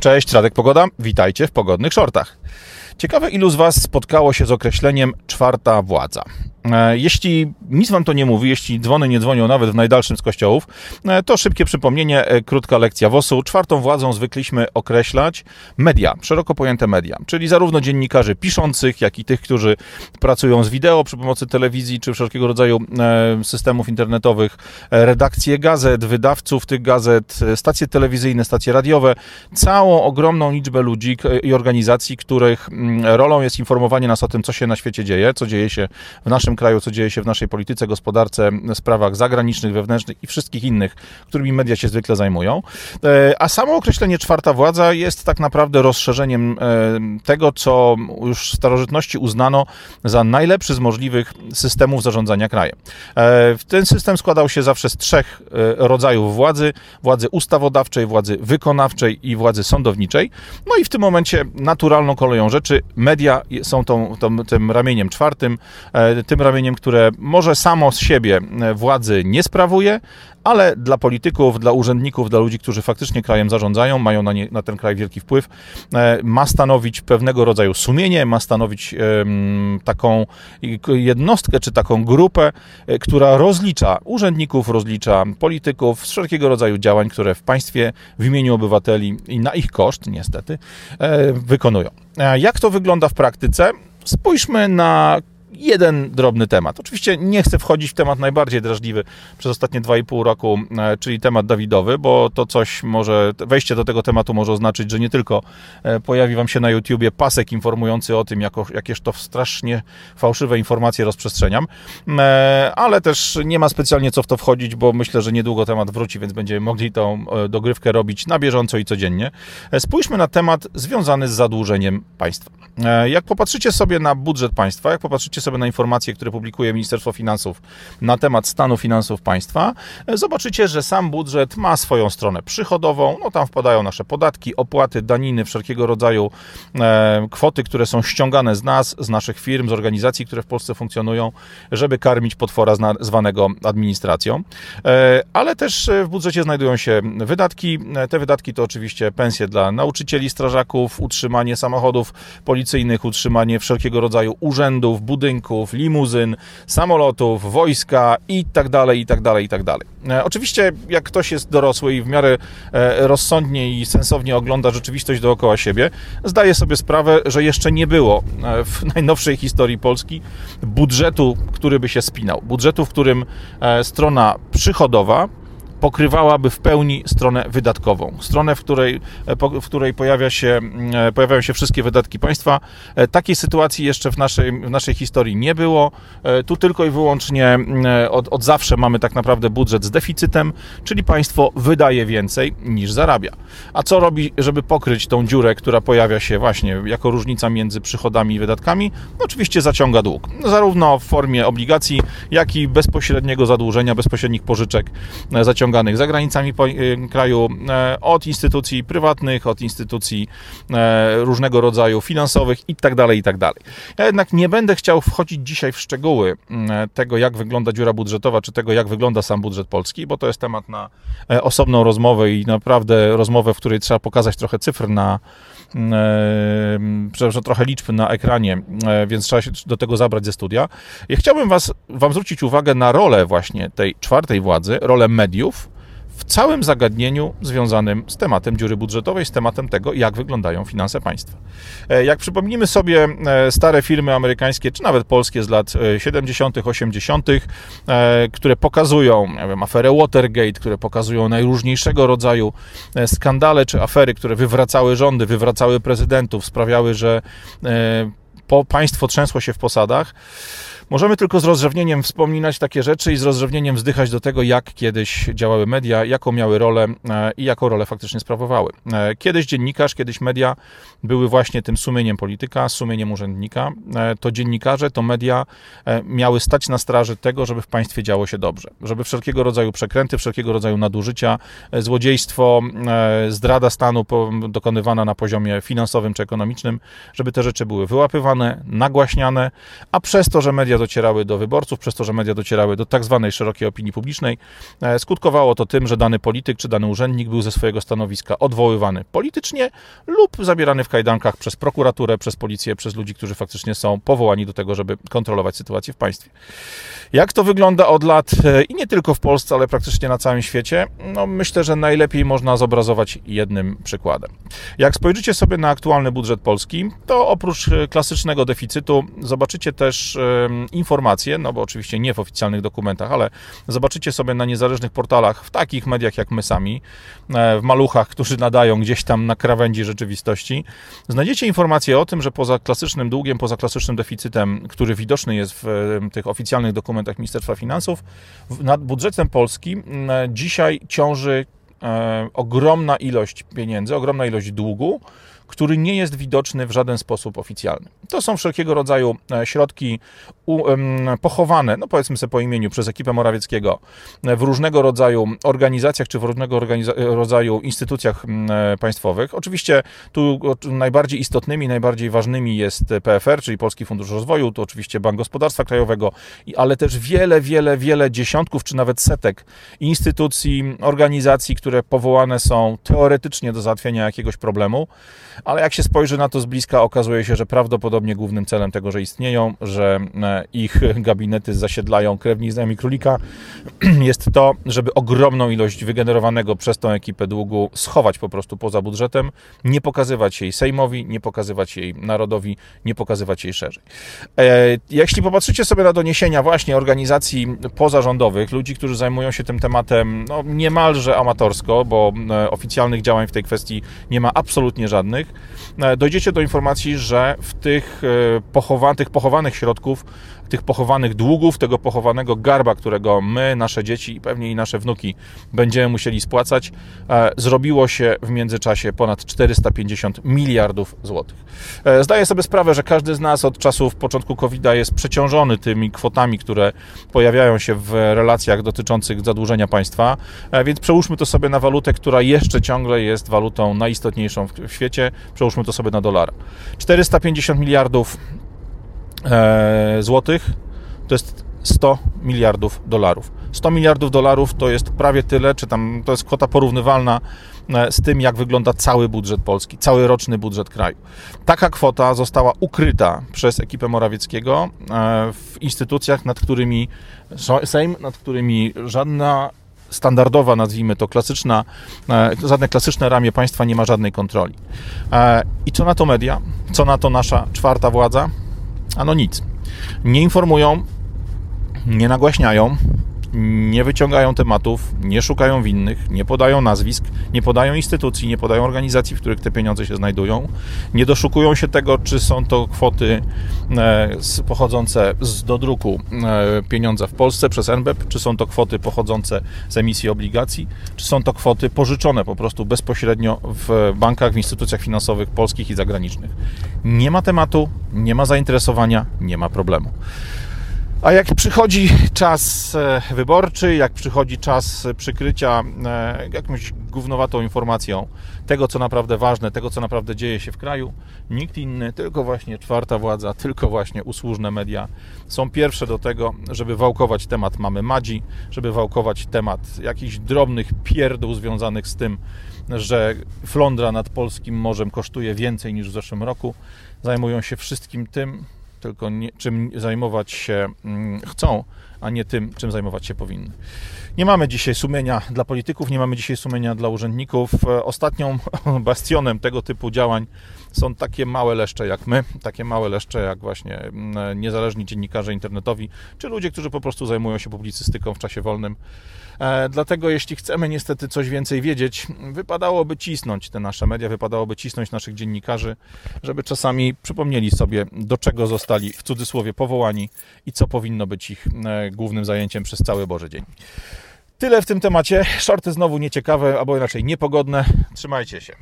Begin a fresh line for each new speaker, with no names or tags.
Cześć, Radek Pogoda. Witajcie w pogodnych shortach. Ciekawe, ilu z Was spotkało się z określeniem czwarta władza. E, jeśli nic Wam to nie mówi, jeśli dzwony nie dzwonią nawet w najdalszym z kościołów, e, to szybkie przypomnienie, e, krótka lekcja WOS-u. Czwartą władzą zwykliśmy określać media, szeroko pojęte media, czyli zarówno dziennikarzy piszących, jak i tych, którzy pracują z wideo przy pomocy telewizji czy wszelkiego rodzaju systemów internetowych, redakcje gazet, wydawców tych gazet, stacje telewizyjne, stacje radiowe, całą ogromną liczbę ludzi i organizacji, których mm, rolą jest informowanie nas o tym, co się na świecie dzieje, co dzieje się w naszym kraju, co dzieje się w naszej polityce, gospodarce, sprawach zagranicznych, wewnętrznych i wszystkich innych, którymi media się zwykle zajmują. E, a samo określenie czwarta władza jest tak naprawdę rozszerzeniem e, tego, co już w starożytności uznano za najlepszy z możliwych systemów zarządzania krajem. E, ten system składał się zawsze z trzech rodzajów władzy: władzy ustawodawczej, władzy wykonawczej i władzy sądowniczej. No i w tym momencie naturalną koleją rzeczy media są tą, tą, tym ramieniem czwartym, tym ramieniem, które może samo z siebie e, władzy nie sprawuje, ale dla polityków, dla urzędników, dla ludzi, którzy faktycznie krajem zarządzają, mają na, nie, na ten kraj wielki wpływ, e, ma stanowić pewnego rodzaju sumienie, ma stanowić taką jednostkę czy taką grupę, e, która rozlicza urzędników, rozlicza polityków z wszelkiego rodzaju działań, które w państwie w imieniu obywateli i na ich koszt, niestety, wykonują. Jak to wygląda w praktyce? Spójrzmy na jeden drobny temat. Oczywiście nie chcę wchodzić w temat najbardziej drażliwy przez ostatnie 2,5 roku, e, czyli temat Dawidowy, bo to coś może, wejście do tego tematu może oznaczyć, że nie tylko e, pojawi Wam się na YouTubie pasek informujący o tym, jako, jakież to strasznie fałszywe informacje rozprzestrzeniam, e, ale też nie ma specjalnie co w to wchodzić, bo myślę, że niedługo temat wróci, więc będziemy mogli tą dogrywkę robić na bieżąco i codziennie. Spójrzmy na temat związany z zadłużeniem państwa. Jak popatrzycie sobie na budżet państwa, jak popatrzycie sobie sobie na informacje, które publikuje Ministerstwo Finansów na temat stanu finansów państwa, zobaczycie, że sam budżet ma swoją stronę przychodową. No tam wpadają nasze podatki, opłaty, daniny, wszelkiego rodzaju e, kwoty, które są ściągane z nas, z naszych firm, z organizacji, które w Polsce funkcjonują, żeby karmić potwora zwanego administracją. E, ale też w budżecie znajdują się wydatki. Te wydatki to oczywiście pensje dla nauczycieli, strażaków, utrzymanie samochodów policyjnych, utrzymanie wszelkiego rodzaju urzędów, budynków, budynków, limuzyn, samolotów, wojska i tak dalej, i tak dalej, i tak dalej. E, oczywiście, jak ktoś jest dorosły i w miarę e, rozsądnie i sensownie ogląda rzeczywistość dookoła siebie, zdaje sobie sprawę, że jeszcze nie było e, w najnowszej historii Polski budżetu, który by się spinał. Budżetu, w którym strona przychodowa pokrywałaby w pełni stronę wydatkową. Stronę, w której, w której pojawia się, e, pojawiają się wszystkie wydatki państwa. E, takiej sytuacji jeszcze w naszej, w naszej historii nie było. E, tu tylko i wyłącznie od, od zawsze mamy tak naprawdę budżet z deficytem, czyli państwo wydaje więcej niż zarabia. A co robi, żeby pokryć tą dziurę, która pojawia się właśnie jako różnica między przychodami i wydatkami? No, oczywiście zaciąga dług. Zarówno w formie obligacji, jak i bezpośredniego zadłużenia, bezpośrednich pożyczek zaciąga za granicami y, kraju e, od instytucji prywatnych, od instytucji e, różnego rodzaju finansowych itd., tak itd. Tak ja jednak nie będę chciał wchodzić dzisiaj w szczegóły mm, tego, jak wygląda dziura budżetowa, czy tego, jak wygląda sam budżet polski, bo to jest temat na e, osobną rozmowę i naprawdę rozmowę, w której trzeba pokazać trochę cyfr na, przepraszam, trochę liczb na ekranie, więc trzeba się do tego zabrać ze studia. Ja chciałbym was, Wam zwrócić uwagę na rolę właśnie tej czwartej władzy, rolę mediów, w całym zagadnieniu związanym z tematem dziury budżetowej, z tematem tego, jak wyglądają finanse państwa. E, jak przypomnimy sobie e, stare firmy amerykańskie, czy nawet polskie z lat 70., e, 80., które pokazują nie wiem, aferę Watergate, które pokazują najróżniejszego rodzaju skandale czy afery, które wywracały rządy, wywracały prezydentów, sprawiały, że państwo trzęsło się w posadach, Możemy tylko z rozrzewnieniem wspominać takie rzeczy i z rozrzewnieniem wzdychać do tego, jak kiedyś działały media, jaką miały rolę e, i jaką rolę faktycznie sprawowały. E, kiedyś dziennikarz, kiedyś media były właśnie tym sumieniem polityka, sumieniem urzędnika. E, to dziennikarze, to media miały stać na straży tego, żeby w państwie działo się dobrze, żeby wszelkiego rodzaju przekręty, wszelkiego rodzaju nadużycia, złodziejstwo, zdrada stanu dokonywana na poziomie finansowym czy ekonomicznym, żeby te rzeczy były wyłapywane, nagłaśniane, a przez to, że media docierały do wyborców, przez to, że media docierały do tak zwanej szerokiej opinii publicznej, e, skutkowało to tym, że dany polityk czy dany urzędnik był ze swojego stanowiska odwoływany politycznie lub zabierany w kajdankach przez prokuraturę, przez policję, przez ludzi, którzy faktycznie są powołani do tego, żeby kontrolować sytuację w państwie. Jak to wygląda od lat e, i nie tylko w Polsce, ale praktycznie na całym świecie? No, myślę, że najlepiej można zobrazować jednym przykładem. Jak spojrzycie sobie na aktualny budżet polski, to oprócz e, klasycznego deficytu zobaczycie też informacje, no bo oczywiście nie w oficjalnych dokumentach, ale zobaczycie sobie na niezależnych portalach, w takich mediach jak my sami, e, w maluchach, którzy nadają gdzieś tam na krawędzi rzeczywistości, znajdziecie informacje o tym, że poza klasycznym długiem, poza klasycznym deficytem, który widoczny jest w tych oficjalnych dokumentach Ministerstwa Finansów, nad budżetem polskim dzisiaj ciąży e, ogromna ilość pieniędzy, ogromna ilość długu, który nie jest widoczny w żaden sposób oficjalny. To są wszelkiego rodzaju e, środki pochowane, no powiedzmy sobie po imieniu, przez ekipę Morawieckiego e, w różnego rodzaju organizacjach czy w różnego rodzaju instytucjach e, państwowych. Oczywiście tu najbardziej istotnymi, najbardziej ważnymi jest PFR, czyli Polski Fundusz Rozwoju, to oczywiście Bank Gospodarstwa Krajowego, ale też wiele, wiele, wiele dziesiątków czy nawet setek instytucji, organizacji, które powołane są teoretycznie do załatwienia jakiegoś problemu ale jak się spojrzy na to z bliska, okazuje się, że prawdopodobnie głównym celem tego, że istnieją, że e, ich gabinety zasiedlają krewni znajomi królika, jest to, żeby ogromną ilość wygenerowanego przez tą ekipę długu schować po prostu poza budżetem, nie pokazywać jej Sejmowi, nie pokazywać jej narodowi, nie pokazywać jej szerzej. E, jeśli popatrzycie sobie na doniesienia właśnie organizacji pozarządowych, ludzi, którzy zajmują się tym tematem no, niemalże amatorsko, bo e, oficjalnych działań w tej kwestii nie ma absolutnie żadnych, E, dojdziecie do informacji, że w tych, e, pochowa tych pochowanych środków, tych pochowanych długów, tego pochowanego garba, którego my, nasze dzieci i pewnie i nasze wnuki będziemy musieli spłacać, e, zrobiło się w międzyczasie ponad 450 miliardów złotych. Zdaję sobie sprawę, że każdy z nas od czasów początku COVID-a jest przeciążony tymi kwotami, które pojawiają się w relacjach dotyczących zadłużenia państwa, więc przełóżmy to sobie na walutę, która jeszcze ciągle jest walutą najistotniejszą w świecie, przełóżmy to sobie na dolara. 450 miliardów e, złotych to jest 100 miliardów dolarów. 100 miliardów dolarów to jest prawie tyle, czy tam to jest kwota porównywalna e, z tym, jak wygląda cały budżet Polski, cały roczny budżet kraju. Taka kwota została ukryta przez ekipę Morawieckiego e, w instytucjach, nad którymi Sejm, nad którymi żadna standardowa, nazwijmy to klasyczna, e, żadne klasyczne ramię państwa nie ma żadnej kontroli. E, I co na to media? Co na to nasza czwarta władza? Ano nic. Nie informują, nie nagłaśniają, nie wyciągają tematów, nie szukają winnych, nie podają nazwisk, nie podają instytucji, nie podają organizacji, w których te pieniądze się znajdują, nie doszukują się tego, czy są to kwoty e, pochodzące z dodruku e, pieniądza w Polsce przez NBEP, czy są to kwoty pochodzące z emisji obligacji, czy są to kwoty pożyczone po prostu bezpośrednio w bankach, w instytucjach finansowych polskich i zagranicznych. Nie ma tematu, nie ma zainteresowania, nie ma problemu. A jak przychodzi czas e, wyborczy, jak przychodzi czas przykrycia e, jakąś gównowatą informacją tego, co naprawdę ważne, tego, co naprawdę dzieje się w kraju, nikt inny, tylko właśnie czwarta władza, tylko właśnie usłużne media są pierwsze do tego, żeby wałkować temat mamy Madzi, żeby wałkować temat jakichś drobnych pierdół związanych z tym, że flądra nad polskim morzem kosztuje więcej niż w zeszłym roku. Zajmują się wszystkim tym, tylko nie, czym zajmować się mm, chcą, a nie tym, czym zajmować się powinny. Nie mamy dzisiaj sumienia dla polityków, nie mamy dzisiaj sumienia dla urzędników. E, ostatnią bastionem tego typu działań są takie małe leszcze jak my, takie małe leszcze jak właśnie mm, niezależni dziennikarze internetowi, czy ludzie, którzy po prostu zajmują się publicystyką w czasie wolnym. E, dlatego jeśli chcemy niestety coś więcej wiedzieć, wypadałoby cisnąć te nasze media, wypadałoby cisnąć naszych dziennikarzy, żeby czasami przypomnieli sobie, do czego zostali w cudzysłowie powołani i co powinno być ich e, głównym zajęciem przez cały Boży Dzień. Tyle w tym temacie. Shorty znowu nieciekawe, albo inaczej niepogodne. Trzymajcie się.